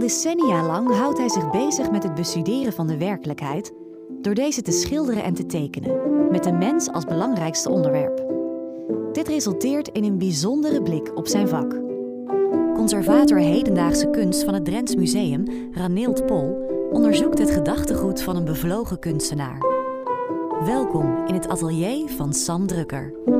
decennia lang houdt hij zich bezig met het bestuderen van de werkelijkheid door deze te schilderen en te tekenen, met de mens als belangrijkste onderwerp. Dit resulteert in een bijzondere blik op zijn vak. Conservator hedendaagse kunst van het Drents Museum, Raneelt Pol, onderzoekt het gedachtegoed van een bevlogen kunstenaar. Welkom in het atelier van Sam Drukker.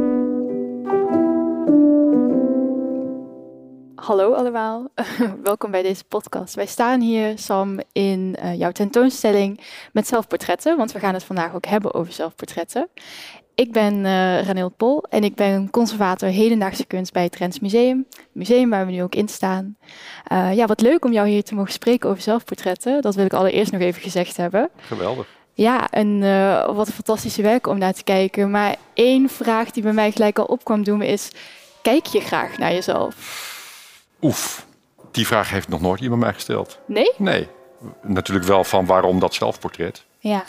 Hallo allemaal, welkom bij deze podcast. Wij staan hier, Sam, in uh, jouw tentoonstelling met zelfportretten, want we gaan het vandaag ook hebben over zelfportretten. Ik ben uh, Raneel Pol en ik ben conservator hedendaagse kunst bij het Trends Museum. Het museum waar we nu ook in staan. Uh, ja, wat leuk om jou hier te mogen spreken over zelfportretten. Dat wil ik allereerst nog even gezegd hebben. Geweldig. Ja, en uh, wat een fantastische werk om naar te kijken. Maar één vraag die bij mij gelijk al opkwam doen is... Kijk je graag naar jezelf? Oef, die vraag heeft nog nooit iemand mij gesteld. Nee? Nee. Natuurlijk wel van waarom dat zelfportret. Ja.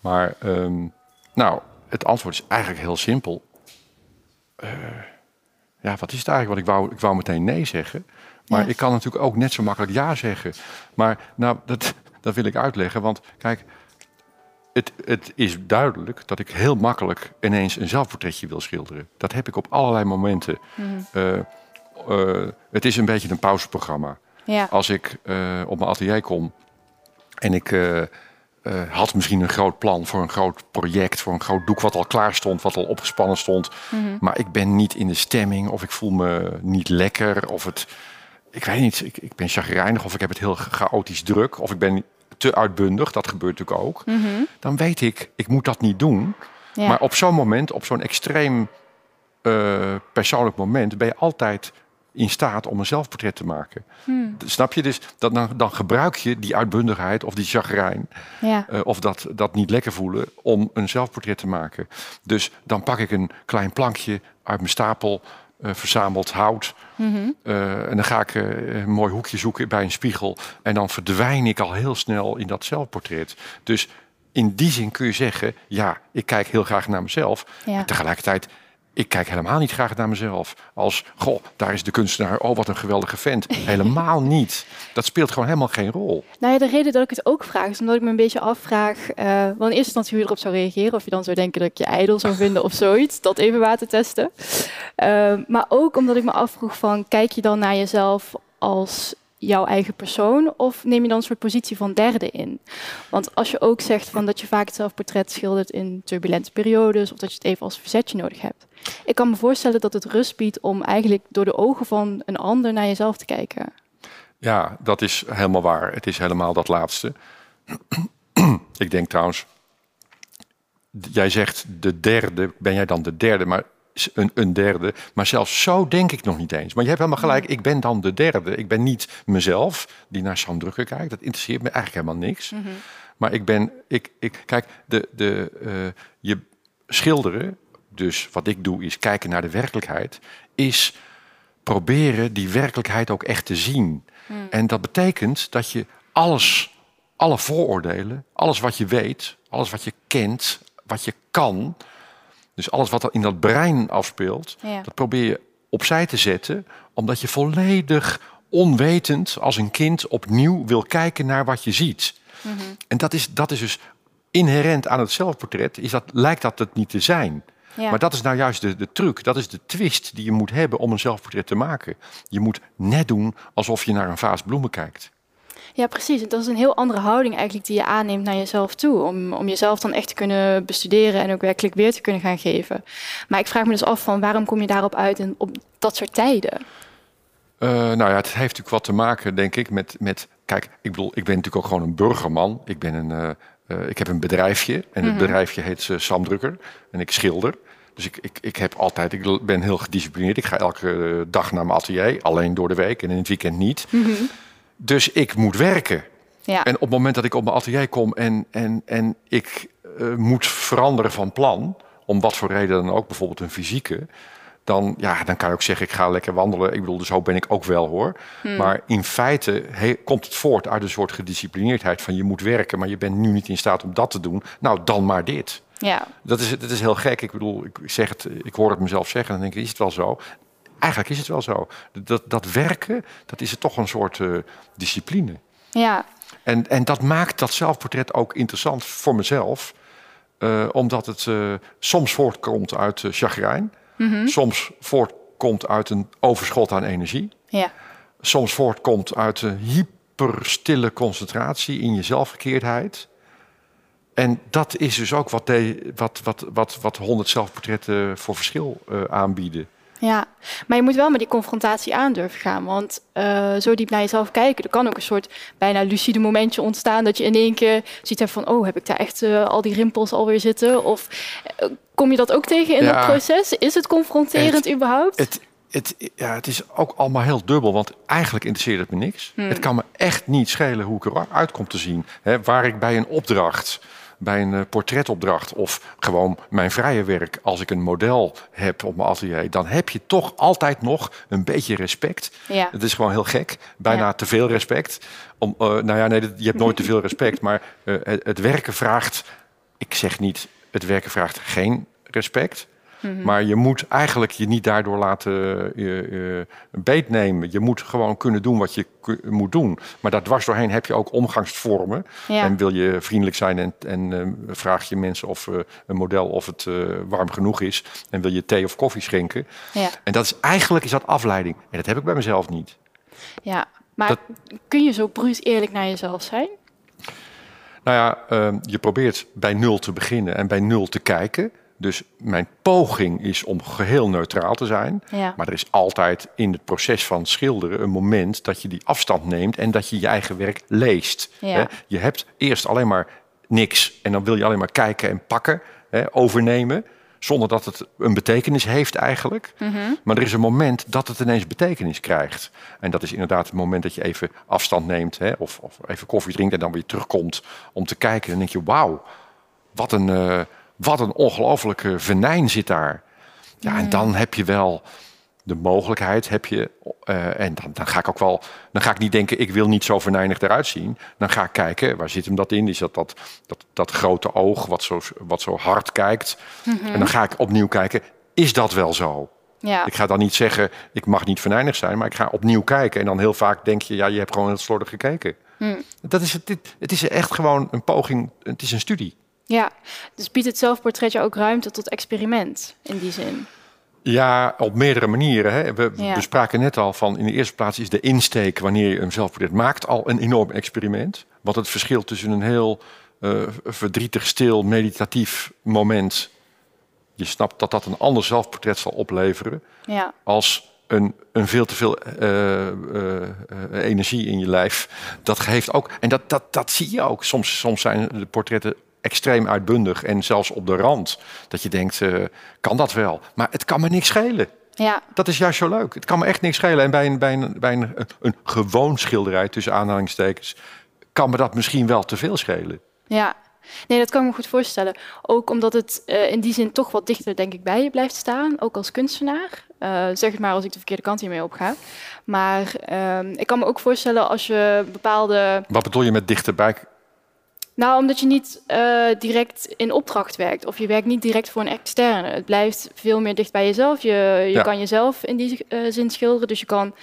Maar, um, nou, het antwoord is eigenlijk heel simpel. Uh, ja, wat is het eigenlijk? Want ik wou, ik wou meteen nee zeggen. Maar ja. ik kan natuurlijk ook net zo makkelijk ja zeggen. Maar nou, dat, dat wil ik uitleggen. Want kijk, het, het is duidelijk dat ik heel makkelijk ineens een zelfportretje wil schilderen. Dat heb ik op allerlei momenten. Mm. Uh, uh, het is een beetje een pauzeprogramma. Ja. Als ik uh, op mijn atelier kom en ik uh, had misschien een groot plan voor een groot project, voor een groot doek wat al klaar stond, wat al opgespannen stond. Mm -hmm. Maar ik ben niet in de stemming of ik voel me niet lekker of het. Ik weet niet, ik, ik ben chagrijnig of ik heb het heel chaotisch druk of ik ben te uitbundig, dat gebeurt natuurlijk ook. Mm -hmm. Dan weet ik, ik moet dat niet doen. Ja. Maar op zo'n moment, op zo'n extreem persoonlijk moment, ben je altijd in staat om een zelfportret te maken. Hmm. Snap je? Dus dat dan, dan gebruik je die uitbundigheid of die chagrijn... Ja. Uh, of dat, dat niet lekker voelen om een zelfportret te maken. Dus dan pak ik een klein plankje uit mijn stapel... Uh, verzameld hout. Mm -hmm. uh, en dan ga ik een mooi hoekje zoeken bij een spiegel. En dan verdwijn ik al heel snel in dat zelfportret. Dus in die zin kun je zeggen... ja, ik kijk heel graag naar mezelf. Ja. Maar tegelijkertijd ik kijk helemaal niet graag naar mezelf. Als, goh, daar is de kunstenaar. Oh, wat een geweldige vent. Helemaal niet. Dat speelt gewoon helemaal geen rol. Nou ja, de reden dat ik het ook vraag is omdat ik me een beetje afvraag. Uh, want eerst instantie hoe je erop zou reageren. Of je dan zou denken dat ik je ijdel zou vinden of zoiets. Dat even water testen. Uh, maar ook omdat ik me afvroeg van, kijk je dan naar jezelf als jouw eigen persoon of neem je dan een soort positie van derde in? Want als je ook zegt van dat je vaak het zelfportret schildert in turbulente periodes of dat je het even als verzetje nodig hebt. Ik kan me voorstellen dat het rust biedt om eigenlijk door de ogen van een ander naar jezelf te kijken. Ja, dat is helemaal waar. Het is helemaal dat laatste. Ik denk trouwens, jij zegt de derde, ben jij dan de derde, maar een, een, derde. Maar zelfs zo denk ik nog niet eens. Maar je hebt helemaal gelijk, ik ben dan de derde. Ik ben niet mezelf die naar Sam Drukker kijkt. Dat interesseert me eigenlijk helemaal niks. Mm -hmm. Maar ik ben, ik, ik, kijk, de, de, uh, je schilderen, dus wat ik doe is kijken naar de werkelijkheid, is proberen die werkelijkheid ook echt te zien. Mm. En dat betekent dat je alles, alle vooroordelen, alles wat je weet, alles wat je kent, wat je kan, dus alles wat er in dat brein afspeelt, ja. dat probeer je opzij te zetten, omdat je volledig onwetend als een kind opnieuw wil kijken naar wat je ziet. Mm -hmm. En dat is, dat is dus inherent aan het zelfportret, is dat, lijkt dat het niet te zijn. Ja. Maar dat is nou juist de, de truc, dat is de twist die je moet hebben om een zelfportret te maken. Je moet net doen alsof je naar een vaas bloemen kijkt. Ja, precies. Dat is een heel andere houding eigenlijk die je aanneemt naar jezelf toe. Om, om jezelf dan echt te kunnen bestuderen en ook werkelijk weer te kunnen gaan geven. Maar ik vraag me dus af van waarom kom je daarop uit en op dat soort tijden? Uh, nou ja, het heeft natuurlijk wat te maken, denk ik, met, met... Kijk, ik bedoel, ik ben natuurlijk ook gewoon een burgerman. Ik, ben een, uh, uh, ik heb een bedrijfje en het Mhm. bedrijfje heet Sam Drukker. En ik schilder. Dus ik, ik, ik heb altijd, ik ben heel gedisciplineerd. Ik ga elke dag naar mijn atelier, alleen door de week en in het weekend niet. Mhm. Dus ik moet werken. Ja. En op het moment dat ik op mijn atelier kom en, en, en ik uh, moet veranderen van plan, om wat voor reden dan ook, bijvoorbeeld een fysieke, dan, ja, dan kan je ook zeggen, ik ga lekker wandelen. Ik bedoel, dus zo ben ik ook wel hoor. Hmm. Maar in feite he, komt het voort uit een soort gedisciplineerdheid van je moet werken, maar je bent nu niet in staat om dat te doen. Nou, dan maar dit. Ja. Dat is, dat is heel gek. Ik bedoel, ik, zeg het, ik hoor het mezelf zeggen en dan denk ik, is het wel zo? Eigenlijk is het wel zo. Dat, dat werken, dat is toch een soort uh, discipline. Ja. En, en dat maakt dat zelfportret ook interessant voor mezelf. Uh, omdat het uh, soms voortkomt uit chagrijn. Mm -hmm. Soms voortkomt uit een overschot aan energie. Ja. Soms voortkomt uit een hyperstille concentratie in je zelfgekeerdheid. En dat is dus ook wat, de, wat, wat, wat, wat 100 zelfportretten voor verschil aanbieden. Ja, maar je moet wel met die confrontatie aandurven gaan. Want uh, zo diep naar jezelf kijken, er kan ook een soort bijna lucide momentje ontstaan. Dat je in één keer ziet van, oh, heb ik daar echt uh, al die rimpels alweer zitten? Of uh, kom je dat ook tegen in ja, dat proces? Is het confronterend het, überhaupt? Het, het, ja, het is ook allemaal heel dubbel, want eigenlijk interesseert het me niks. Hmm. Het kan me echt niet schelen hoe ik eruit kom te zien. Hè, waar ik bij een opdracht bij een eh, portretopdracht of gewoon mijn vrije werk, als ik een model heb op mijn atelier, dan heb je toch altijd nog een beetje respect. Ja. Het is gewoon heel gek, bijna ja. te veel respect. Om, uh, nou ja, nee, je hebt nooit te veel respect, maar uh, het, het werken vraagt, ik zeg niet, het werken vraagt geen respect. Mm-hmm. Maar je moet eigenlijk je niet daardoor laten uh, uh, beetnemen. Je moet gewoon kunnen doen wat je moet doen. Maar daar dwars doorheen heb je ook omgangsvormen. Ja. En wil je vriendelijk zijn en, en uh, vraag je mensen of een model of het warm genoeg is. En wil je thee of koffie schenken. Ja. En dat is eigenlijk is dat afleiding. En dat heb ik bij mezelf niet. Ja, maar dat... kun je zo bruut eerlijk naar jezelf zijn? Nou ja, je probeert bij nul te beginnen en bij nul te kijken. Dus mijn poging is om geheel neutraal te zijn. Ja. Maar er is altijd in het proces van schilderen een moment dat je die afstand neemt en dat je je eigen werk leest. Ja. Je hebt eerst alleen maar niks en dan wil je alleen maar kijken en pakken, overnemen. Zonder dat het een betekenis heeft eigenlijk. Mm -hmm. Maar er is een moment dat het ineens betekenis krijgt. En dat is inderdaad het moment dat je even afstand neemt. Hè, of, of even koffie drinkt en dan weer terugkomt om te kijken. En dan denk je, wauw, wat een... Uh, wat een ongelofelijke venijn zit daar. Ja, en dan heb je wel de mogelijkheid, heb je, uh, en dan, dan ga ik ook wel, dan ga ik niet denken, ik wil niet zo venijnig eruit zien. Dan ga ik kijken, waar zit hem dat in? Is dat dat, dat, dat grote oog wat zo, wat zo hard kijkt? Mm -hmm. En dan ga ik opnieuw kijken, is dat wel zo? Ja. Ik ga dan niet zeggen, ik mag niet venijnig zijn, maar ik ga opnieuw kijken. En dan heel vaak denk je, ja, je hebt gewoon heel slordig gekeken. Mm. Dat is het, het is echt gewoon een poging, het is een studie. Ja, dus biedt het zelfportretje ook ruimte tot experiment in die zin? Ja, op meerdere manieren. Hè. We, Ja. we spraken net al van in de eerste plaats is de insteek wanneer je een zelfportret maakt al een enorm experiment. Want het verschil tussen een heel eh, verdrietig, stil, meditatief moment. Je snapt dat dat een ander zelfportret zal opleveren Ja, als een, een veel te veel eh, eh, energie in je lijf. Dat geeft ook, en dat, dat, dat zie je ook. Soms, soms zijn de portretten extreem uitbundig en zelfs op de rand. Dat je denkt, eh, kan dat wel? Maar het kan me niks schelen. ja, Dat is juist zo leuk. Het kan me echt niks schelen. En bij een, bij een, bij een, een gewoon schilderij, tussen aanhalingstekens, kan me dat misschien wel te veel schelen. ja. Nee, dat kan ik me goed voorstellen. Ook omdat het eh, in die zin toch wat dichter, denk ik, bij je blijft staan. Ook als kunstenaar. Eh, zeg het maar als ik de verkeerde kant hiermee opga. Maar ehm, ik kan me ook voorstellen als je bepaalde Wat bedoel je met dichterbij? Nou, omdat je niet eh, direct in opdracht werkt. Of je werkt niet direct voor een externe. Het blijft veel meer dicht bij jezelf. Je, je Ja. kan jezelf in die eh, zin schilderen. Dus je kan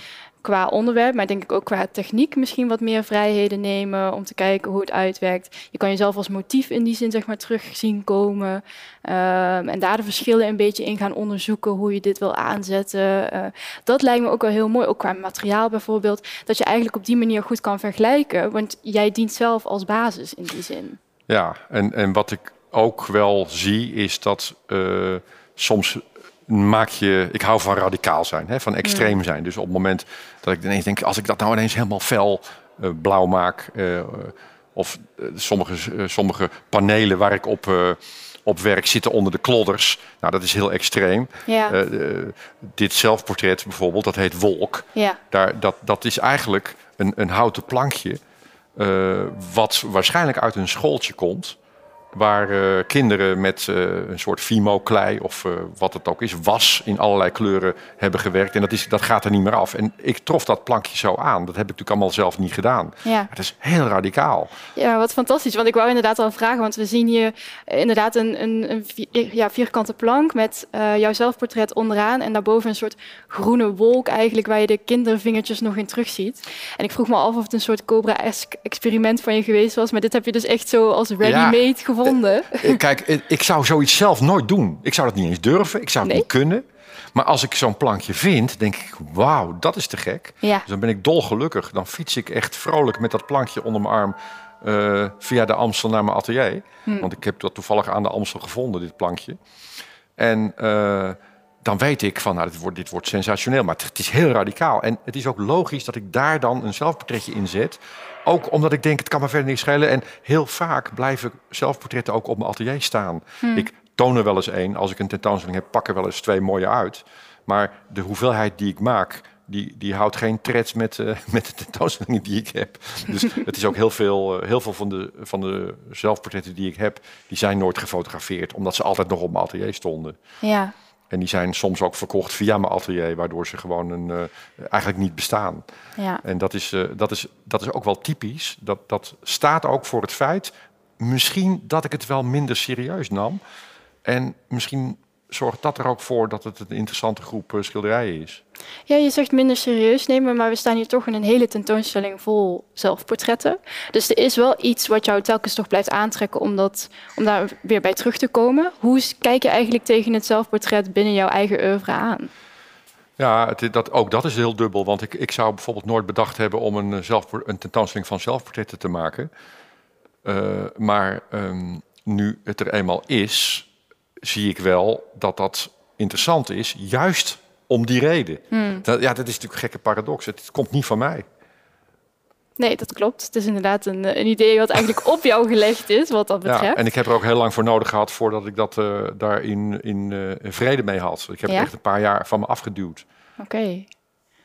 qua onderwerp, maar denk ik ook qua techniek misschien wat meer vrijheden nemen om te kijken hoe het uitwerkt. Je kan jezelf als motief in die zin zeg maar terug zien komen. Ehm, en daar de verschillen een beetje in gaan onderzoeken hoe je dit wil aanzetten. Eh, dat lijkt me ook wel heel mooi, ook qua materiaal bijvoorbeeld. Dat je eigenlijk op die manier goed kan vergelijken. Want jij dient zelf als basis in die zin. Ja, en, en wat ik ook wel zie is dat eh, soms maak je... Ik hou van radicaal zijn, hè, van extreem zijn. Dus op het moment dat ik ineens denk... als ik dat nou ineens helemaal fel eh, blauw maak... eh, of eh, sommige, sommige panelen waar ik op, op werk zitten onder de klodders... Nou, dat is heel extreem. Ja, dit zelfportret bijvoorbeeld, dat heet Wolk. ja, Daar, dat, dat is eigenlijk een, een houten plankje. wat waarschijnlijk uit een schooltje komt. Waar eh, kinderen met uh, een soort Fimo-klei of uh, wat het ook is, was in allerlei kleuren hebben gewerkt. En dat, is, dat gaat er niet meer af. En ik trof dat plankje zo aan. Dat heb ik natuurlijk allemaal zelf niet gedaan. Ja. Het is heel radicaal. Ja, wat fantastisch. Want ik wou inderdaad al vragen, want we zien hier inderdaad een, een, een vier, ja, vierkante plank met jouw zelfportret onderaan. En daarboven een soort groene wolk eigenlijk, waar je de kindervingertjes nog in terugziet. En ik vroeg me af of het een soort Cobra-esque experiment van je geweest was. Maar dit heb je dus echt zo als ready-made gevonden gevonden. Eh, eh, kijk, eh, ik zou zoiets zelf nooit doen. Ik zou dat niet eens durven. Ik zou het niet kunnen. Maar als ik zo'n plankje vind, denk ik, wauw, dat is te gek. Ja. Dus dan ben ik dolgelukkig. Dan fiets ik echt vrolijk met dat plankje onder mijn arm via de Amstel naar mijn atelier. Hm. Want ik heb dat toevallig aan de Amstel gevonden, dit plankje. En dan weet ik van, nou, dit wordt, dit wordt sensationeel. Maar het, is heel radicaal. En het is ook logisch dat ik daar dan een zelfportretje in zet. Ook omdat ik denk, het kan me verder niet schelen. En heel vaak blijven zelfportretten ook op mijn atelier staan. Hmm. Ik toon er wel eens één. Als ik een tentoonstelling heb, pak er wel eens twee mooie uit. Maar de hoeveelheid die ik maak, die, die houdt geen tred met, uh, met de tentoonstellingen die ik heb. Dus het is ook heel veel, uh, heel veel van, de, van de zelfportretten die ik heb, die zijn nooit gefotografeerd, omdat ze altijd nog op mijn atelier stonden. Ja. En die zijn soms ook verkocht via mijn atelier, waardoor ze gewoon een, uh, eigenlijk niet bestaan. Ja. En dat is, uh, dat, is, dat is ook wel typisch. Dat, dat staat ook voor het feit, misschien dat ik het wel minder serieus nam. En misschien zorgt dat er ook voor dat het een interessante groep uh, schilderijen is. Ja, je zegt minder serieus nemen, maar we staan hier toch in een hele tentoonstelling vol zelfportretten. Dus er is wel iets wat jou telkens toch blijft aantrekken om, dat, om daar weer bij terug te komen. Hoe kijk je eigenlijk tegen het zelfportret binnen jouw eigen oeuvre aan? Ja, het, dat, ook dat is heel dubbel. Want ik, ik zou bijvoorbeeld nooit bedacht hebben om een, eh, een tentoonstelling van zelfportretten te maken. Uh, maar um, nu het er eenmaal is, zie ik wel dat dat interessant is, juist om die reden. Hmm. Dat, ja, dat is natuurlijk een gekke paradox. Het, komt niet van mij. Nee, dat klopt. Het is inderdaad een, een idee wat eigenlijk op jou gelegd is, wat dat betreft. Ja, en ik heb er ook heel lang voor nodig gehad voordat ik dat uh, daar in, uh, vrede mee had. Ik heb ja? echt een paar jaar van me afgeduwd. Oké.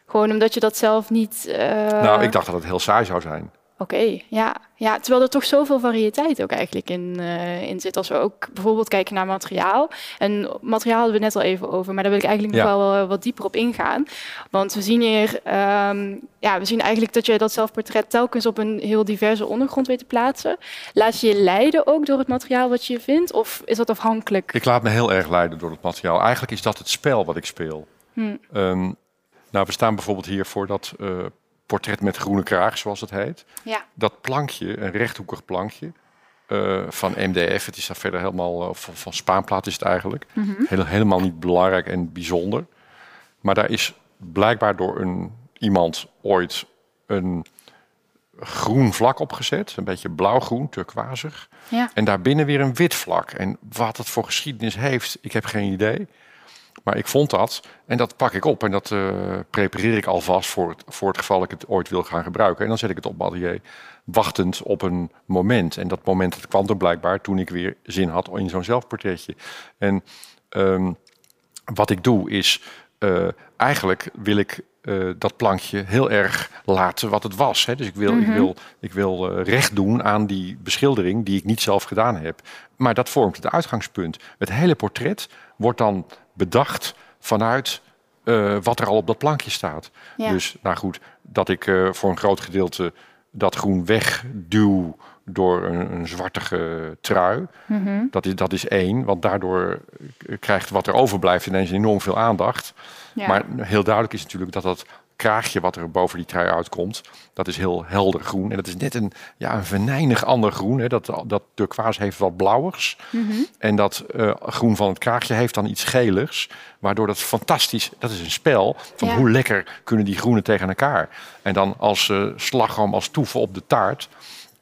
Gewoon omdat je dat zelf niet... Uh... Nou, ik dacht dat het heel saai zou zijn. Oké, ja. ja. Terwijl er toch zoveel variëteit ook eigenlijk in, uh, in zit. Als we ook bijvoorbeeld kijken naar materiaal. En materiaal hadden we net al even over, maar daar wil ik eigenlijk nog wel uh, wat dieper op ingaan. Want we zien hier, um, ja, we zien eigenlijk dat je dat zelfportret telkens op een heel diverse ondergrond weet te plaatsen. Laat je je leiden ook door het materiaal wat je vindt? Of is dat afhankelijk? Ik laat me heel erg leiden door het materiaal. Eigenlijk is dat het spel wat ik speel. Hmm. Um, nou, we staan bijvoorbeeld hier voor dat uh, portret met groene kraag, zoals het heet. Ja. Dat plankje, een rechthoekig plankje uh, van MDF. Het is daar verder helemaal uh, van, van, spaanplaat is het eigenlijk. Mm -hmm. Heel, helemaal niet belangrijk en bijzonder. Maar daar is blijkbaar door een, iemand ooit een groen vlak opgezet. Een beetje blauwgroen, turquoisig. Ja. En daarbinnen weer een wit vlak. En wat het voor geschiedenis heeft, ik heb geen idee. Maar ik vond dat en dat pak ik op en dat uh, prepareer ik alvast voor het, voor het geval ik het ooit wil gaan gebruiken. En dan zet ik het op atelier, wachtend op een moment. En dat moment dat kwam er blijkbaar toen ik weer zin had in zo'n zelfportretje. En um, wat ik doe is, uh, eigenlijk wil ik uh, dat plankje heel erg laten wat het was. Hè. Dus ik wil, mm -hmm. ik wil, ik wil uh, recht doen aan die beschildering die ik niet zelf gedaan heb. Maar dat vormt het uitgangspunt. Het hele portret wordt dan bedacht vanuit uh, wat er al op dat plankje staat. Ja. Dus nou goed, dat ik uh, voor een groot gedeelte dat groen wegduw door een, een zwartige trui. Mm -hmm. dat, is, dat is één, want daardoor krijgt wat er overblijft ineens enorm veel aandacht. Ja. Maar heel duidelijk is natuurlijk dat dat kraagje wat er boven die trui uitkomt, dat is heel helder groen. En dat is net een, ja, een venijnig ander groen. Hè. Dat, dat turquoise heeft wat blauwers. Mm -hmm. En dat uh, groen van het kraagje heeft dan iets geligs. Waardoor dat fantastisch, dat is een spel van ja. hoe lekker kunnen die groenen tegen elkaar. En dan als uh, slagroom, als toeven op de taart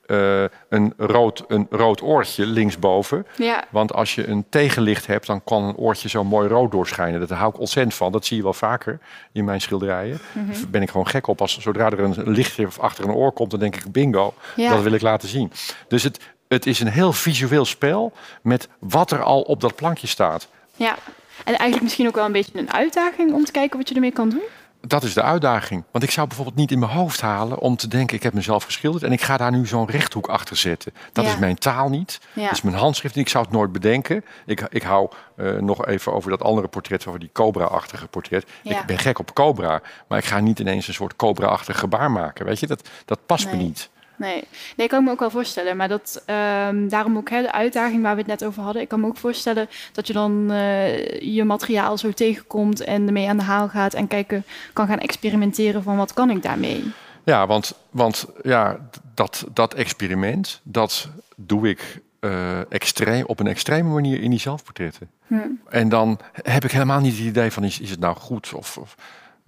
uh, een, rood, een rood oortje linksboven. Ja. Want als je een tegenlicht hebt, dan kan een oortje zo mooi rood doorschijnen. Dat hou ik ontzettend van. Dat zie je wel vaker in mijn schilderijen. Mm -hmm. Daar ben ik gewoon gek op. Als, zodra er een lichtje achter een oor komt, dan denk ik bingo. Ja. Dat wil ik laten zien. Dus het, het is een heel visueel spel met wat er al op dat plankje staat. Ja, en eigenlijk misschien ook wel een beetje een uitdaging om te kijken wat je ermee kan doen. Dat is de uitdaging. Want ik zou bijvoorbeeld niet in mijn hoofd halen om te denken: ik heb mezelf geschilderd en ik ga daar nu zo'n rechthoek achter zetten. Dat is mijn taal niet. Dat is mijn handschrift. En ik zou het nooit bedenken. Ik, ik hou uh, nog even over dat andere portret, over die cobra-achtige portret. Ik ben gek op cobra, maar ik ga niet ineens een soort cobra-achtig gebaar maken. Weet je, dat, dat past me niet. Nee. nee, ik kan me ook wel voorstellen. Maar dat, um, daarom ook hè, de uitdaging waar we het net over hadden. Ik kan me ook voorstellen dat je dan uh, je materiaal zo tegenkomt en ermee aan de haal gaat en kijken, kan gaan experimenteren van wat kan ik daarmee. Ja, want, want ja, dat, dat experiment, dat doe ik uh, extreem, op een extreme manier in die zelfportretten. Hm. En dan heb ik helemaal niet het idee van is, is het nou goed of, of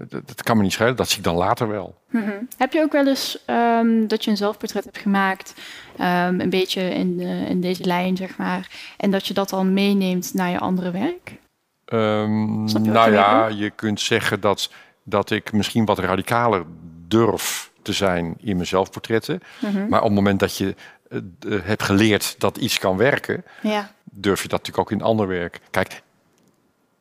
dat, kan me niet schelen, dat zie ik dan later wel. Mhm. Heb je ook wel eens um, dat je een zelfportret hebt gemaakt, um, een beetje in, in deze lijn, zeg maar, en dat je dat dan meeneemt naar je andere werk? Um, nou ja, je kunt zeggen dat, dat ik misschien wat radicaler durf te zijn in mijn zelfportretten. Mhm. Maar op het moment dat je uh, hebt geleerd dat iets kan werken, ja. durf je dat natuurlijk ook in ander werk. Kijk,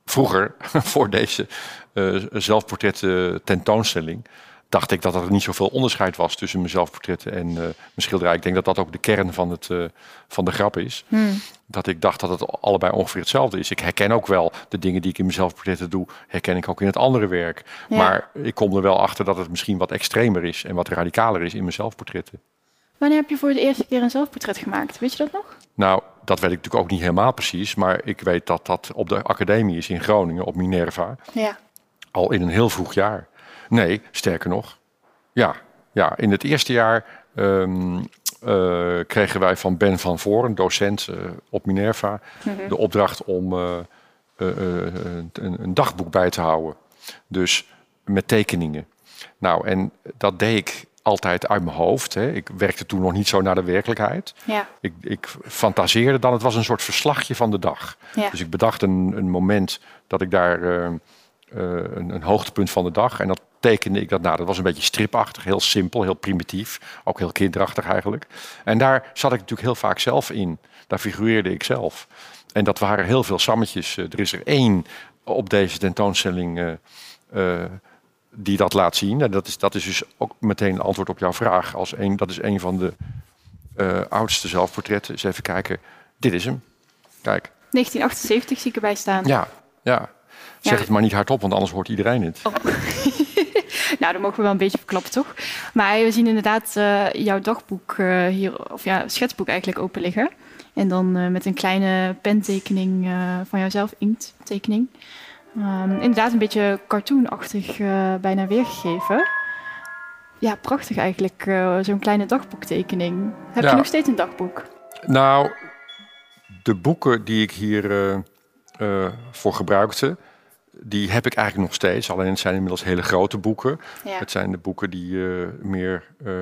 vroeger, voor deze uh, zelfportretten tentoonstelling, dacht ik dat er niet zoveel onderscheid was tussen mijn zelfportretten en uh, mijn schilderij. Ik denk dat dat ook de kern van, het, uh, van de grap is. Hmm. Dat ik dacht dat het allebei ongeveer hetzelfde is. Ik herken ook wel de dingen die ik in mijn zelfportretten doe, herken ik ook in het andere werk. Maar ik kom er wel achter dat het misschien wat extremer is en wat radicaler is in mijn zelfportretten. Wanneer heb je voor de eerste keer een zelfportret gemaakt? Weet je dat nog? Nou, dat weet ik natuurlijk ook niet helemaal precies. Maar ik weet dat dat op de academie is in Groningen, op Minerva. Ja. Al in een heel vroeg jaar. Nee, sterker nog. Ja, ja in het eerste jaar um, uh, kregen wij van Ben van Voren, docent uh, op Minerva, mhm. de opdracht om uh, een, een, dagboek bij te houden. Dus met tekeningen. Nou, en dat deed ik altijd uit mijn hoofd. Hè. Ik werkte toen nog niet zo naar de werkelijkheid. Ja. Ik, ik fantaseerde dan, het was een soort verslagje van de dag. Ja. Dus ik bedacht een, een moment dat ik daar uh, uh, een, een, hoogtepunt van de dag. En dat tekende ik dat nou. Dat was een beetje stripachtig, heel simpel, heel primitief. Ook heel kinderachtig eigenlijk. En daar zat ik natuurlijk heel vaak zelf in. Daar figureerde ik zelf. En dat waren heel veel sammetjes. Eh, er is er één op deze tentoonstelling die dat laat zien. En dat is, dat is dus ook meteen een antwoord op jouw vraag. Als een, dat is een van de uh, oudste zelfportretten. Eens even kijken. Dit is hem. Kijk. 1978 zie ik erbij staan. Ja, ja. Zeg het maar niet hardop, want anders hoort iedereen het. Oh. nou, dan mogen we wel een beetje verklappen, toch? Maar we zien inderdaad uh, jouw dagboek uh, hier, of ja, schetsboek eigenlijk open liggen. En dan met een kleine pentekening van jouzelf, inkttekening. Um, inderdaad, een beetje cartoonachtig uh, bijna weergegeven. Ja, prachtig eigenlijk, uh, zo'n kleine dagboektekening. Heb je nog steeds een dagboek? Nou, de boeken die ik hier uh, voor gebruikte, die heb ik eigenlijk nog steeds. Alleen het zijn inmiddels hele grote boeken. Het zijn de boeken die uh, meer... Uh,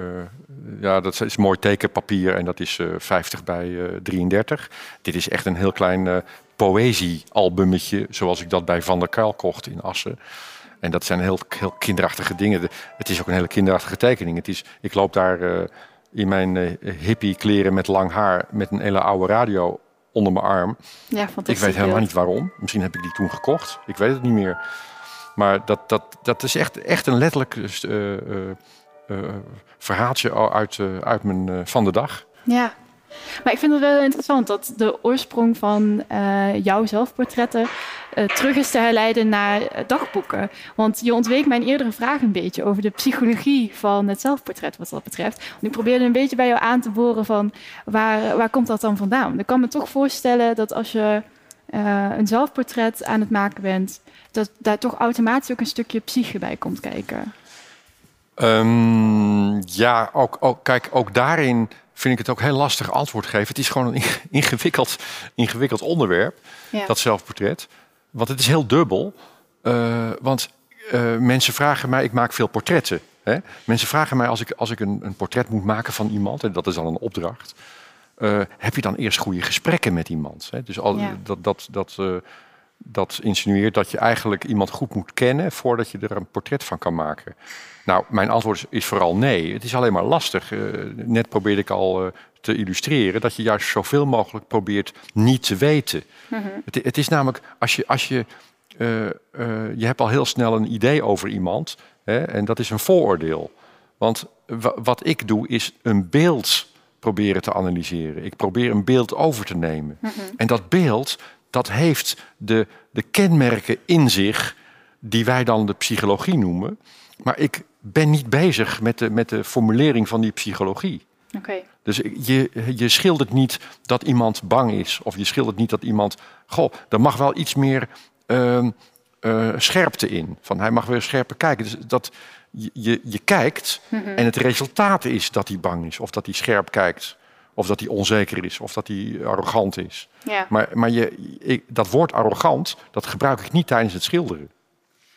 ja, dat is mooi tekenpapier en dat is uh, 50 bij 33. Dit is echt een heel klein poëziealbummetje, zoals ik dat bij Van der Kuil kocht in Assen. En dat zijn heel, heel kinderachtige dingen. Het is ook een hele kinderachtige tekening. Het is, ik loop daar in mijn hippie kleren met lang haar... met een hele oude radio onder mijn arm. Ja, ik weet helemaal niet waarom. Misschien heb ik die toen gekocht. Ik weet het niet meer. Maar dat, dat, dat is echt, echt een letterlijk uh, verhaaltje uit, uit mijn van de dag. Ja, maar ik vind het wel interessant dat de oorsprong van uh, jouw zelfportretten uh, terug is te herleiden naar dagboeken. Want je ontweek mijn eerdere vraag een beetje over de psychologie van het zelfportret wat dat betreft. Want ik probeerde een beetje bij jou aan te boren van waar, waar komt dat dan vandaan? Ik kan me toch voorstellen dat als je een zelfportret aan het maken bent, dat daar toch automatisch ook een stukje psyche bij komt kijken. Um, ja, ook, ook, kijk, ook daarin vind ik het ook heel lastig antwoord geven. Het is gewoon een ingewikkeld, ingewikkeld onderwerp, dat zelfportret. Want het is heel dubbel. Uh, want uh, mensen vragen mij, ik maak veel portretten. Hè? Mensen vragen mij als ik, als ik een, een portret moet maken van iemand, en dat is dan een opdracht. Uh, heb je dan eerst goede gesprekken met iemand? Hè? Dus al, ja. dat, dat, dat, dat insinueert dat je eigenlijk iemand goed moet kennen voordat je er een portret van kan maken. Nou, mijn antwoord is vooral nee. Het is alleen maar lastig. Uh, net probeerde ik al uh, te illustreren dat je juist zoveel mogelijk probeert niet te weten. Mm -hmm. het, het, is namelijk, als je, als je je hebt al heel snel een idee over iemand. Hè, en dat is een vooroordeel. Want wat ik doe is een beeld proberen te analyseren. Ik probeer een beeld over te nemen. Mhm. En dat beeld, dat heeft de, de kenmerken in zich die wij dan de psychologie noemen. Maar ik ben niet bezig met de, met de formulering van die psychologie. Okay. Dus je, je schildert niet dat iemand bang is. Of je schildert niet dat iemand. Goh, er mag wel iets meer uh, uh, scherpte in. Van hij mag weer scherper kijken. Dus dat, je, je kijkt mhm. en het resultaat is dat hij bang is. Of dat hij scherp kijkt. Of dat hij onzeker is. Of dat hij arrogant is. Ja. Maar, maar je, ik, dat woord arrogant, dat gebruik ik niet tijdens het schilderen.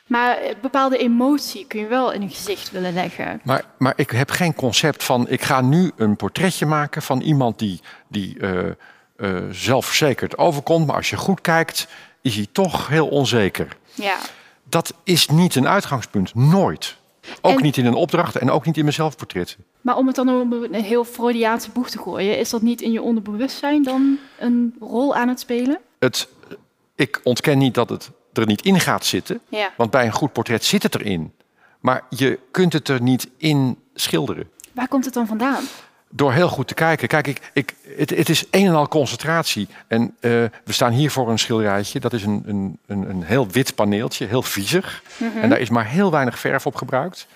Maar bepaalde emotie kun je wel in een gezicht willen leggen. Maar, maar ik heb geen concept van, ik ga nu een portretje maken van iemand die, die uh, uh, zelfverzekerd overkomt. Maar als je goed kijkt, is hij toch heel onzeker. Ja. Dat is niet een uitgangspunt, nooit. Ook niet in een opdracht en ook niet in mijn zelfportret. Maar om het dan op een heel Freudiaanse boeg te gooien, is dat niet in je onderbewustzijn dan een rol aan het spelen? Het, ik ontken niet dat het er niet in gaat zitten. Ja. Want bij een goed portret zit het erin. Maar je kunt het er niet in schilderen. Waar komt het dan vandaan? Door heel goed te kijken. Kijk, ik, ik, het, het is een en al concentratie. En uh, we staan hier voor een schilderijtje. Dat is een, een, een, een heel wit paneeltje, heel viezig. Mm -hmm. En daar is maar heel weinig verf op gebruikt.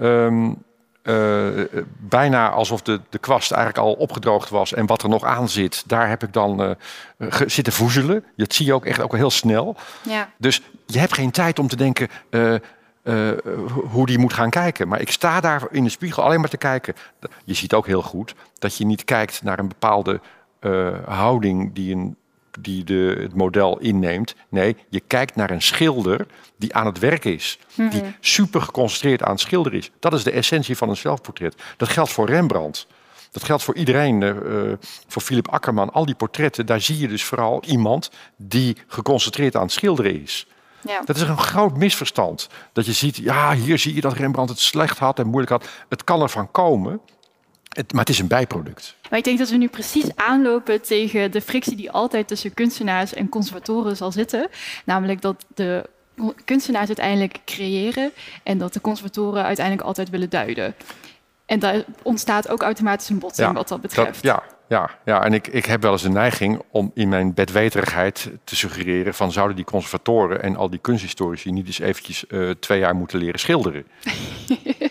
Um, uh, bijna alsof de, de kwast eigenlijk al opgedroogd was. En wat er nog aan zit, daar heb ik dan uh, zitten voezelen. Dat zie je ook echt ook heel snel. Ja. Dus je hebt geen tijd om te denken uh, hoe die moet gaan kijken. Maar ik sta daar in de spiegel alleen maar te kijken. Je ziet ook heel goed dat je niet kijkt naar een bepaalde houding die een die de, het model inneemt. Nee, je kijkt naar een schilder die aan het werk is. Die Mhm. super geconcentreerd aan het schilderen is. Dat is de essentie van een zelfportret. Dat geldt voor Rembrandt. Dat geldt voor iedereen, uh, voor Philip Akkerman. Al die portretten, daar zie je dus vooral iemand die geconcentreerd aan het schilderen is. Ja. Dat is een groot misverstand. Dat je ziet, ja, hier zie je dat Rembrandt het slecht had en moeilijk had. Het kan ervan komen, het, maar het is een bijproduct. Maar ik denk dat we nu precies aanlopen tegen de frictie die altijd tussen kunstenaars en conservatoren zal zitten. Namelijk dat de kunstenaars uiteindelijk creëren en dat de conservatoren uiteindelijk altijd willen duiden. En daar ontstaat ook automatisch een botsing Ja, wat dat betreft. Dat, ja, ja, ja, en ik, ik heb wel eens de neiging om in mijn bedweterigheid te suggereren van zouden die conservatoren en al die kunsthistorici niet eens eventjes eh, twee jaar moeten leren schilderen.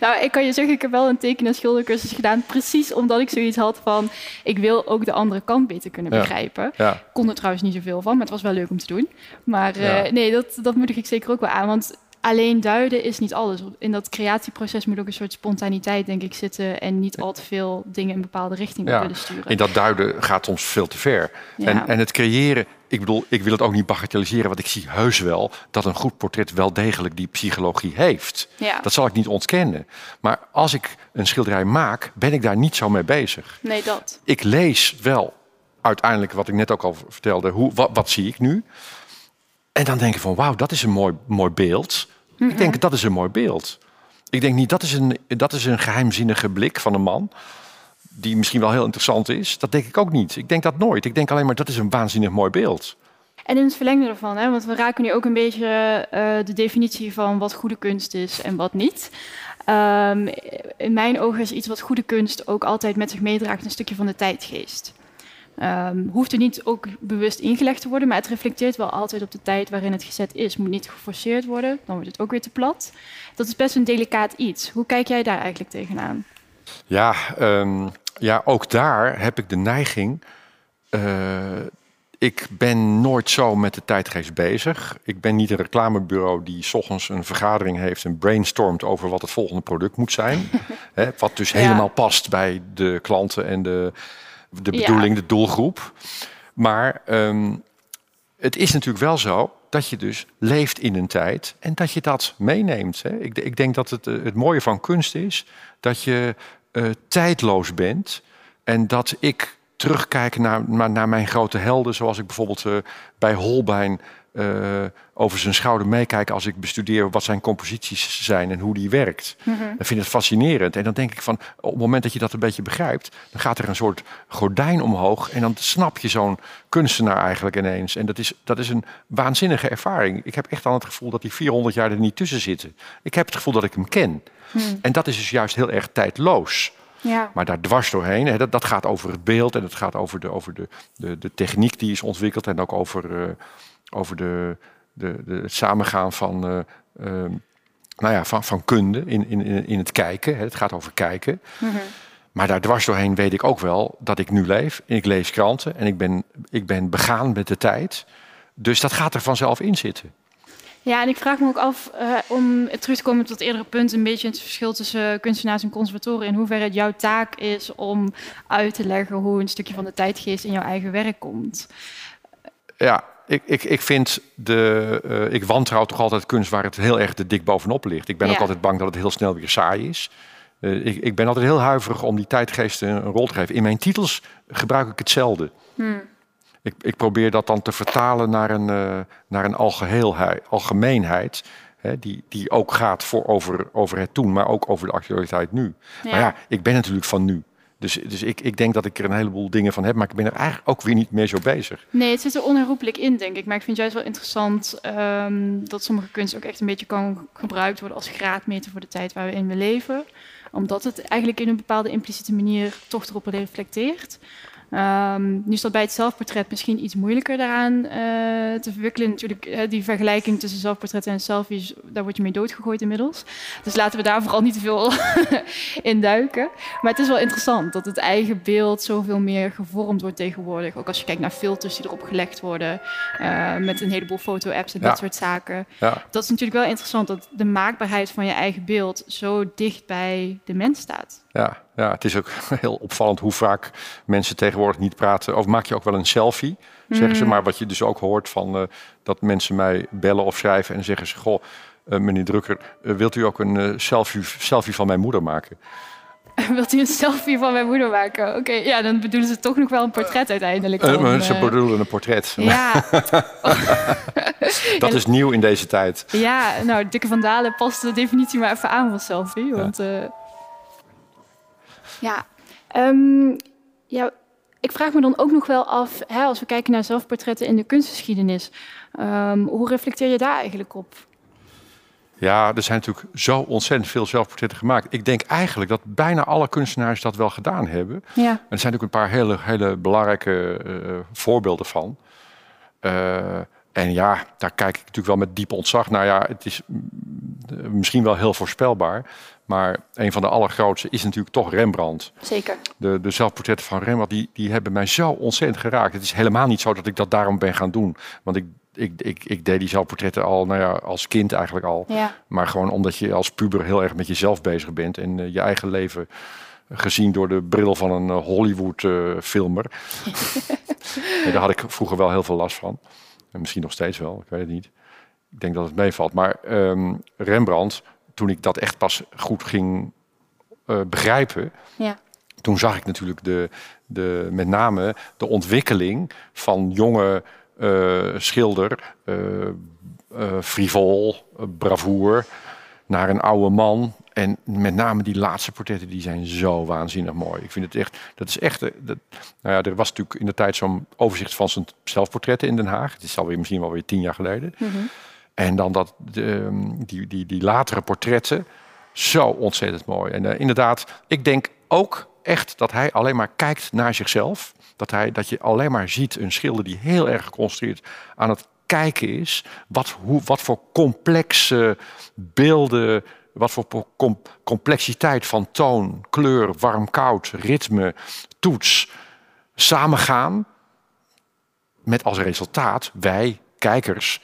Nou, ik kan je zeggen, ik heb wel een teken- en schildercursus gedaan. Precies omdat ik zoiets had van, ik wil ook de andere kant beter kunnen Ja. begrijpen. Ja. Kon er trouwens niet zoveel van, maar het was wel leuk om te doen. Maar eh, nee, dat, dat moedig ik zeker ook wel aan. Want alleen duiden is niet alles. In dat creatieproces moet ook een soort spontaniteit, denk ik, zitten. En niet al te veel dingen in een bepaalde richting Ja, willen sturen. In dat duiden gaat soms veel te ver. Ja. En, en het creëren, ik bedoel, ik wil het ook niet bagatelliseren, want ik zie heus wel dat een goed portret wel degelijk die psychologie heeft. Ja. Dat zal ik niet ontkennen. Maar als ik een schilderij maak, ben ik daar niet zo mee bezig. Nee, dat. Ik lees wel uiteindelijk, wat ik net ook al vertelde, hoe, wat, wat zie ik nu? En dan denk ik van, wauw, dat is een mooi, mooi beeld. Ik denk, dat is een mooi beeld. Ik denk niet, dat is, een, dat is een geheimzinnige blik van een man. Die misschien wel heel interessant is. Dat denk ik ook niet. Ik denk dat nooit. Ik denk alleen maar, dat is een waanzinnig mooi beeld. En in het verlengde ervan, hè, want we raken nu ook een beetje eh, de definitie van wat goede kunst is en wat niet. Ehm, in mijn ogen is iets wat goede kunst ook altijd met zich meedraagt een stukje van de tijdgeest. Ehm, hoeft er niet ook bewust ingelegd te worden, maar het reflecteert wel altijd op de tijd waarin het gezet is. Moet niet geforceerd worden, dan wordt het ook weer te plat. Dat is best een delicaat iets. Hoe kijk jij daar eigenlijk tegenaan? Ja, ehm, ja, ook daar heb ik de neiging. eh, ik ben nooit zo met de tijdgeest bezig. Ik ben niet een reclamebureau die 's ochtends een vergadering heeft en brainstormt over wat het volgende product moet zijn. Hè, wat dus Ja. helemaal past bij de klanten en de, de Ja. bedoeling, de doelgroep. Maar ehm, het is natuurlijk wel zo dat je dus leeft in een tijd en dat je dat meeneemt. Hè. Ik, ik denk dat het, eh, het mooie van kunst is dat je eh, tijdloos bent en dat ik terugkijk naar, naar, naar mijn grote helden, zoals ik bijvoorbeeld eh, bij Holbein eh, over zijn schouder meekijken als ik bestudeer wat zijn composities zijn en hoe die werkt. Mm Ik vind het fascinerend. En dan denk ik van, op het moment dat je dat een beetje begrijpt, dan gaat er een soort gordijn omhoog en dan snap je zo'n kunstenaar eigenlijk ineens. En dat is, dat is een waanzinnige ervaring. Ik heb echt al het gevoel dat die 400 jaar er niet tussen zitten. Ik heb het gevoel dat ik hem ken. Hmm. En dat is dus juist heel erg tijdloos. Ja. Maar daar dwars doorheen, hè, dat, dat gaat over het beeld en het gaat over de, over de, de, de techniek die is ontwikkeld en ook over, uh, over de, de, de, het samengaan van, uh, nou ja, van, van kunde in, in, in het kijken. Hè. Het gaat over kijken. Mm -hmm. Maar daar dwars doorheen weet ik ook wel dat ik nu leef. En ik lees kranten en ik ben, ik ben begaan met de tijd. Dus dat gaat er vanzelf in zitten. Ja, en ik vraag me ook af, uh, om terug te komen tot het eerdere punt, een beetje het verschil tussen kunstenaars en conservatoren, in hoeverre het jouw taak is om uit te leggen hoe een stukje van de tijdgeest in jouw eigen werk komt. Ja, ik, ik, ik vind de. Uh, ik wantrouw toch altijd kunst waar het heel erg te dik bovenop ligt. Ik ben ja. ook altijd bang dat het heel snel weer saai is. Uh, ik, ik ben altijd heel huiverig om die tijdgeest een rol te geven. In mijn titels gebruik ik hetzelfde. Hmm ik, ik probeer dat dan te vertalen naar een, uh, naar een algeheelheid, algemeenheid. Hè, die, die ook gaat voor over, over het toen, maar ook over de actualiteit nu. Ja. Maar ja, ik ben natuurlijk van nu. Dus, dus ik, ik denk dat ik er een heleboel dingen van heb, maar ik ben er eigenlijk ook weer niet meer zo bezig. Nee, het zit er onherroepelijk in, denk ik. Maar ik vind juist wel interessant um, dat sommige kunst ook echt een beetje kan gebruikt worden als graadmeter voor de tijd waar we in leven. Omdat het eigenlijk in een bepaalde impliciete manier toch erop reflecteert. Um, nu is dat bij het zelfportret misschien iets moeilijker daaraan uh, te verwikkelen. Natuurlijk, uh, die vergelijking tussen zelfportretten en selfies, daar word je mee doodgegooid inmiddels. Dus laten we daar vooral niet te veel in duiken. Maar het is wel interessant dat het eigen beeld zoveel meer gevormd wordt tegenwoordig. Ook als je kijkt naar filters die erop gelegd worden, uh, met een heleboel foto-apps en ja. dat soort zaken. Ja. Dat is natuurlijk wel interessant, dat de maakbaarheid van je eigen beeld zo dicht bij de mens staat. Ja, ja, het is ook heel opvallend hoe vaak mensen tegenwoordig niet praten. Of maak je ook wel een selfie, zeggen ze. Maar wat je dus ook hoort van uh, dat mensen mij bellen of schrijven en zeggen ze: Goh, uh, meneer Drukker, uh, wilt u ook een selfie, selfie van mijn moeder maken? Wilt u een selfie van mijn moeder maken? Oké, okay, ja, dan bedoelen ze toch nog wel een portret uiteindelijk. Dan, uh, ze bedoelen een portret. Ja. dat is nieuw in deze tijd. Ja, nou, Dikke van Dalen past de definitie maar even aan van selfie. Want ja. Ja, um, ja, ik vraag me dan ook nog wel af, hè, als we kijken naar zelfportretten in de kunstgeschiedenis, um, hoe reflecteer je daar eigenlijk op? Ja, er zijn natuurlijk zo ontzettend veel zelfportretten gemaakt. Ik denk eigenlijk dat bijna alle kunstenaars dat wel gedaan hebben. Ja. En er zijn ook een paar hele, hele belangrijke uh, voorbeelden van. Uh, en ja, daar kijk ik natuurlijk wel met diep ontzag. Nou ja, het is misschien wel heel voorspelbaar. Maar een van de allergrootste is natuurlijk toch Rembrandt. Zeker. De, de zelfportretten van Rembrandt, die, die hebben mij zo ontzettend geraakt. Het is helemaal niet zo dat ik dat daarom ben gaan doen. Want ik, ik, ik, ik deed die zelfportretten al, nou ja, als kind eigenlijk al. Ja. Maar gewoon omdat je als puber heel erg met jezelf bezig bent. En uh, je eigen leven gezien door de bril van een uh, Hollywood-filmer. Uh, daar had ik vroeger wel heel veel last van. En misschien nog steeds wel, ik weet het niet. Ik denk dat het meevalt. Maar um, Rembrandt, toen ik dat echt pas goed ging uh, begrijpen, ja. toen zag ik natuurlijk de, de, met name de ontwikkeling van jonge uh, schilder, uh, frivol, bravoer, naar een oude man. En met name die laatste portretten, die zijn zo waanzinnig mooi. Ik vind het echt, dat is echt, dat, nou ja, er was natuurlijk in de tijd zo'n overzicht van zijn zelfportretten in Den Haag. Het is alweer misschien wel weer tien jaar geleden. Mm -hmm. En dan dat, de, die, die, die latere portretten, zo ontzettend mooi. En uh, inderdaad, ik denk ook echt dat hij alleen maar kijkt naar zichzelf. Dat, hij, dat je alleen maar ziet een schilder die heel erg geconcentreerd aan het kijken is. Wat, hoe, wat voor complexe beelden, wat voor com complexiteit van toon, kleur, warm, koud, ritme, toets samengaan. Met als resultaat wij, kijkers,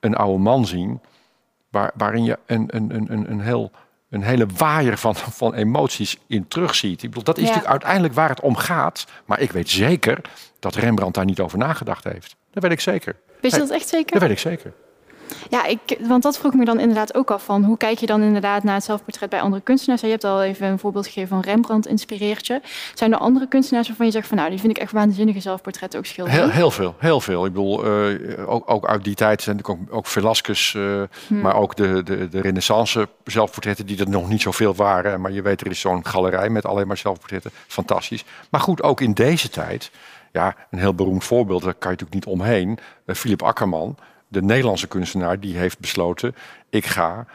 een oude man zien. Waar, waarin je een, een, een, een, heel, een hele waaier van, van emoties in terugziet. Ik bedoel, dat is ja. natuurlijk uiteindelijk waar het om gaat. Maar ik weet zeker dat Rembrandt daar niet over nagedacht heeft. Dat weet ik zeker. Weet je dat echt zeker? Dat weet ik zeker. Ja, ik, want dat vroeg me dan inderdaad ook af van hoe kijk je dan inderdaad naar het zelfportret bij andere kunstenaars? Je hebt al even een voorbeeld gegeven van Rembrandt inspireert je. Zijn er andere kunstenaars waarvan je zegt van nou, die vind ik echt waanzinnige zelfportretten ook schilderen? Heel, heel veel, heel veel. Ik bedoel, uh, ook, ook uit die tijd zijn ook, ook Velasquez, uh, maar ook de, de, de renaissance zelfportretten die er nog niet zoveel waren. Maar je weet, er is zo'n galerij met alleen maar zelfportretten. Fantastisch. Maar goed, ook in deze tijd, ja, een heel beroemd voorbeeld, daar kan je natuurlijk niet omheen. Uh, Philip Akkerman, de Nederlandse kunstenaar, die heeft besloten: ik ga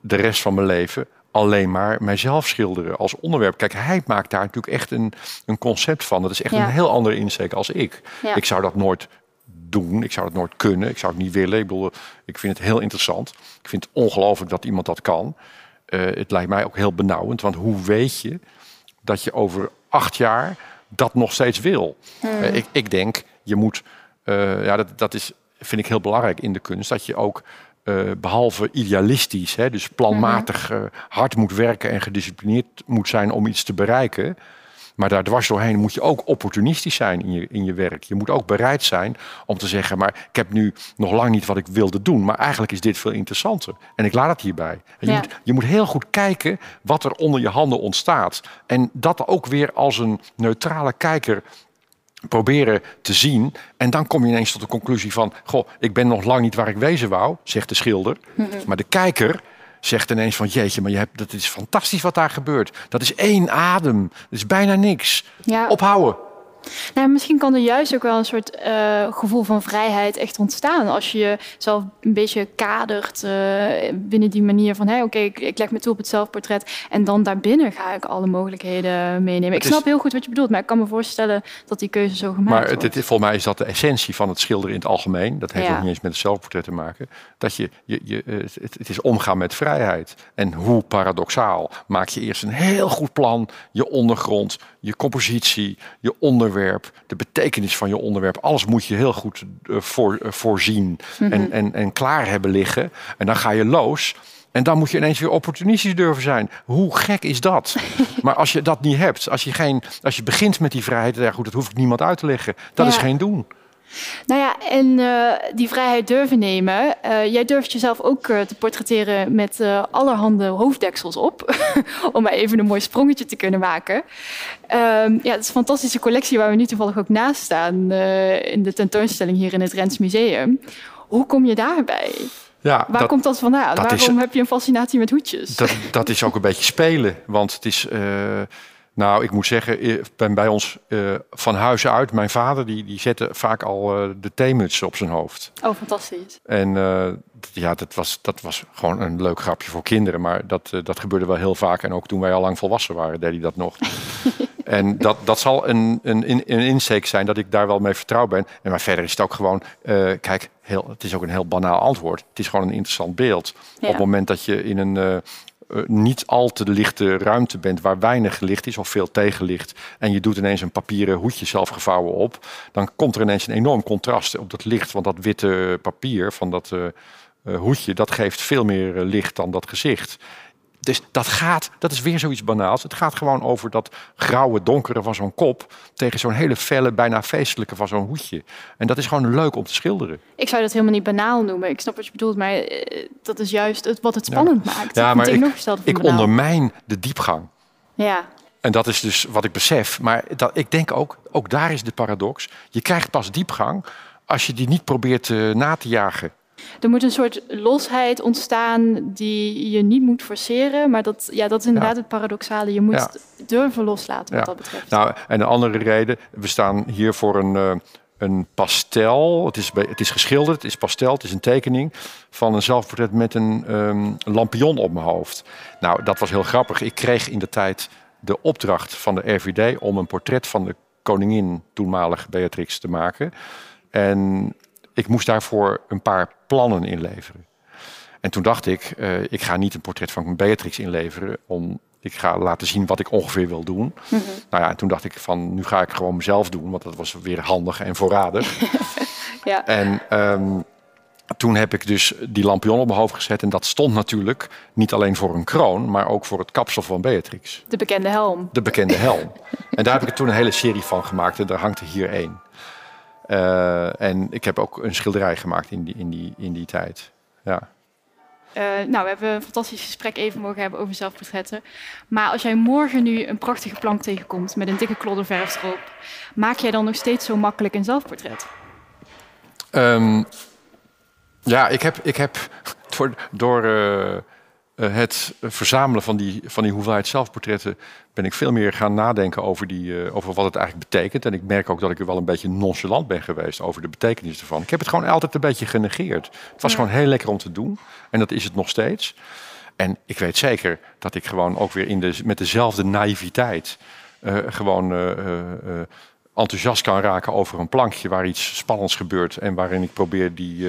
de rest van mijn leven alleen maar mijzelf schilderen als onderwerp. Kijk, hij maakt daar natuurlijk echt een, een concept van. Dat is echt een heel andere insteek als ik. Ik zou dat nooit doen. Ik zou het nooit kunnen. Ik zou het niet willen. Ik bedoel, ik vind het heel interessant. Ik vind het ongelooflijk dat iemand dat kan. Uh, het lijkt mij ook heel benauwend. Want hoe weet je dat je over acht jaar dat nog steeds wil? Hmm. Uh, ik, ik, denk, je moet... Uh, ja, dat, dat is, vind ik heel belangrijk in de kunst. Dat je ook uh, behalve idealistisch, hè, dus planmatig uh, hard moet werken en gedisciplineerd moet zijn om iets te bereiken. Maar daar dwars doorheen moet je ook opportunistisch zijn in je, in je werk. Je moet ook bereid zijn om te zeggen, maar ik heb nu nog lang niet wat ik wilde doen. Maar eigenlijk is dit veel interessanter. En ik laat het hierbij. je, moet, je moet heel goed kijken wat er onder je handen ontstaat. En dat ook weer als een neutrale kijker proberen te zien. En dan kom je ineens tot de conclusie van... goh, ik ben nog lang niet waar ik wezen wou, zegt de schilder. Maar de kijker zegt ineens van... jeetje, maar je hebt, dat is fantastisch wat daar gebeurt. Dat is één adem. Dat is bijna niks. Ja. Ophouden. Nou, misschien kan er juist ook wel een soort uh, gevoel van vrijheid echt ontstaan. Als je jezelf een beetje kadert uh, binnen die manier van... oké, ik, ik, leg me toe op het zelfportret... en dan daarbinnen ga ik alle mogelijkheden meenemen. ik snap heel goed wat je bedoelt, maar ik kan me voorstellen... dat die keuze zo gemaakt maar wordt. Maar volgens mij is dat de essentie van het schilderen in het algemeen. Dat heeft ook niet eens met het zelfportret te maken. Dat je, je, je, het, het is omgaan met vrijheid. En hoe paradoxaal maak je eerst een heel goed plan... je ondergrond, je compositie, je onderwerp de betekenis van je onderwerp. Alles moet je heel goed uh, voor, uh, voorzien mm -hmm. en, en, en klaar hebben liggen. En dan ga je los. En dan moet je ineens weer opportunistisch durven zijn. Hoe gek is dat? maar als je dat niet hebt, als je, geen, als je begint met die vrijheid, ja goed, dat hoef ik niemand uit te leggen. Dat ja. is geen doen. Nou ja, en uh, die vrijheid durven nemen. Uh, jij durft jezelf ook uh, te portretteren met allerhande hoofddeksels op. om maar even een mooi sprongetje te kunnen maken. Um, ja, het is een fantastische collectie waar we nu toevallig ook naast staan. in de tentoonstelling hier in het Rens Museum. Hoe kom je daarbij? Ja, Waar dat, komt dat vandaan? Dat Waarom is, heb je een fascinatie met hoedjes? Dat, dat is ook een beetje spelen. Want het is nou, ik moet zeggen, ik ben bij ons uh, van huis uit. Mijn vader die, die zette vaak al uh, de theemuts op zijn hoofd. Oh, fantastisch. En uh, ja, dat was, dat was gewoon een leuk grapje voor kinderen. Maar dat, dat gebeurde wel heel vaak. En ook toen wij al lang volwassen waren, deed hij dat nog. en dat, dat zal een, een, een insteek zijn dat ik daar wel mee vertrouwd ben. En maar verder is het ook gewoon, kijk, heel, het is ook een heel banaal antwoord. Het is gewoon een interessant beeld. Ja. Op het moment dat je in een uh, niet al te lichte ruimte bent waar weinig licht is of veel tegenlicht en je doet ineens een papieren hoedje zelf gevouwen op, dan komt er ineens een enorm contrast op dat licht, want dat witte papier van dat uh, uh, hoedje, dat geeft veel meer licht dan dat gezicht. Dus dat gaat, dat is weer zoiets banaals. Het gaat gewoon over dat grauwe, donkere van zo'n kop tegen zo'n hele felle, bijna feestelijke van zo'n hoedje. En dat is gewoon leuk om te schilderen. Ik zou dat helemaal niet banaal noemen. Ik snap wat je bedoelt, maar eh, dat is juist het, wat het spannend ja. maakt. Ja, maar ik, ik ondermijn de diepgang. Ja. En dat is dus wat ik besef. Maar dat, ik denk ook, ook daar is de paradox. Je krijgt pas diepgang als je die niet probeert uh, na te jagen. Er moet een soort losheid ontstaan die je niet moet forceren. Maar dat, ja, dat is inderdaad ja. het paradoxale. Je moet ja. durven loslaten wat dat betreft. Nou, en een andere reden. We staan hier voor een, uh, een pastel. Het is, het is geschilderd, het is pastel, het is een tekening van een zelfportret met een um, lampion op mijn hoofd. Nou, dat was heel grappig. Ik kreeg in de tijd de opdracht van de RVD om een portret van de koningin, toenmalig Beatrix, te maken. En ik moest daarvoor een paar plannen inleveren. En toen dacht ik, uh, ik ga niet een portret van Beatrix inleveren. Om, ik ga laten zien wat ik ongeveer wil doen. Mm -hmm. Nou ja, en toen dacht ik van, nu ga ik gewoon mezelf doen. Want dat was weer handig en voorradig. ja. En um, toen heb ik dus die lampion op mijn hoofd gezet. En dat stond natuurlijk niet alleen voor een kroon, maar ook voor het kapsel van Beatrix. De bekende helm. De bekende helm. en daar heb ik toen een hele serie van gemaakt. En daar hangt er hier één. Uh, en ik heb ook een schilderij gemaakt in die, in die, in die tijd. ja. Uh, nou, we hebben een fantastisch gesprek even mogen hebben over zelfportretten. Maar als jij morgen nu een prachtige plank tegenkomt met een dikke klodder verf erop, maak jij dan nog steeds zo makkelijk een zelfportret? Um, ja, ik heb, ik heb door, door uh, het verzamelen van die, van die hoeveelheid zelfportretten ben ik veel meer gaan nadenken over, die, uh, over wat het eigenlijk betekent. En ik merk ook dat ik er wel een beetje nonchalant ben geweest over de betekenis ervan. Ik heb het gewoon altijd een beetje genegeerd. Het was gewoon heel lekker om te doen. En dat is het nog steeds. En ik weet zeker dat ik gewoon ook weer in de, met dezelfde naïviteit uh, gewoon enthousiast kan raken over een plankje waar iets spannends gebeurt. En waarin ik probeer die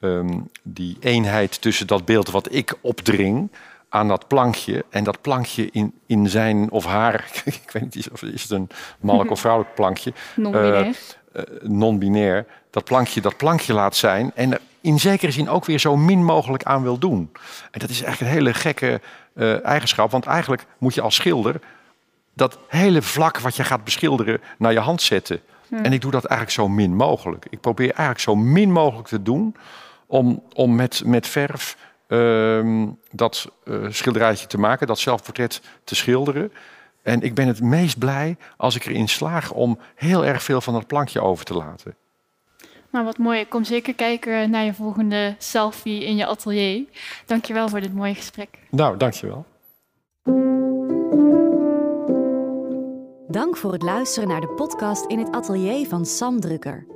Ehm, die eenheid tussen dat beeld wat ik opdring aan dat plankje en dat plankje in, in zijn of haar, ik weet niet of is het een mannelijk of vrouwelijk plankje, non-binair, uh, non-binair, dat plankje dat plankje laat zijn en er in zekere zin ook weer zo min mogelijk aan wil doen. En dat is echt een hele gekke uh, eigenschap, want eigenlijk moet je als schilder dat hele vlak wat je gaat beschilderen naar je hand zetten. En ik doe dat eigenlijk zo min mogelijk. Ik probeer eigenlijk zo min mogelijk te doen om, om met, met verf uh, dat uh, schilderijtje te maken, dat zelfportret te schilderen. En ik ben het meest blij als ik erin slaag om heel erg veel van dat plankje over te laten. Nou, wat mooi. Ik kom zeker kijken naar je volgende selfie in je atelier. Dankjewel voor dit mooie gesprek. Nou, dankjewel. Dank voor het luisteren naar de podcast in het atelier van Sam Drukker.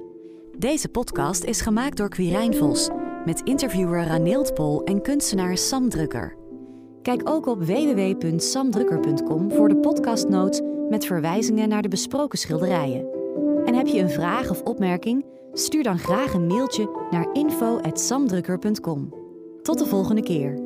Deze podcast is gemaakt door Quirijn Vos met interviewer Raneeld Pol en kunstenaar Sam Drukker. Kijk ook op www.samdrukker.com voor de podcastnotes met verwijzingen naar de besproken schilderijen. En heb je een vraag of opmerking? Stuur dan graag een mailtje naar info@samdrukker.com. Tot de volgende keer.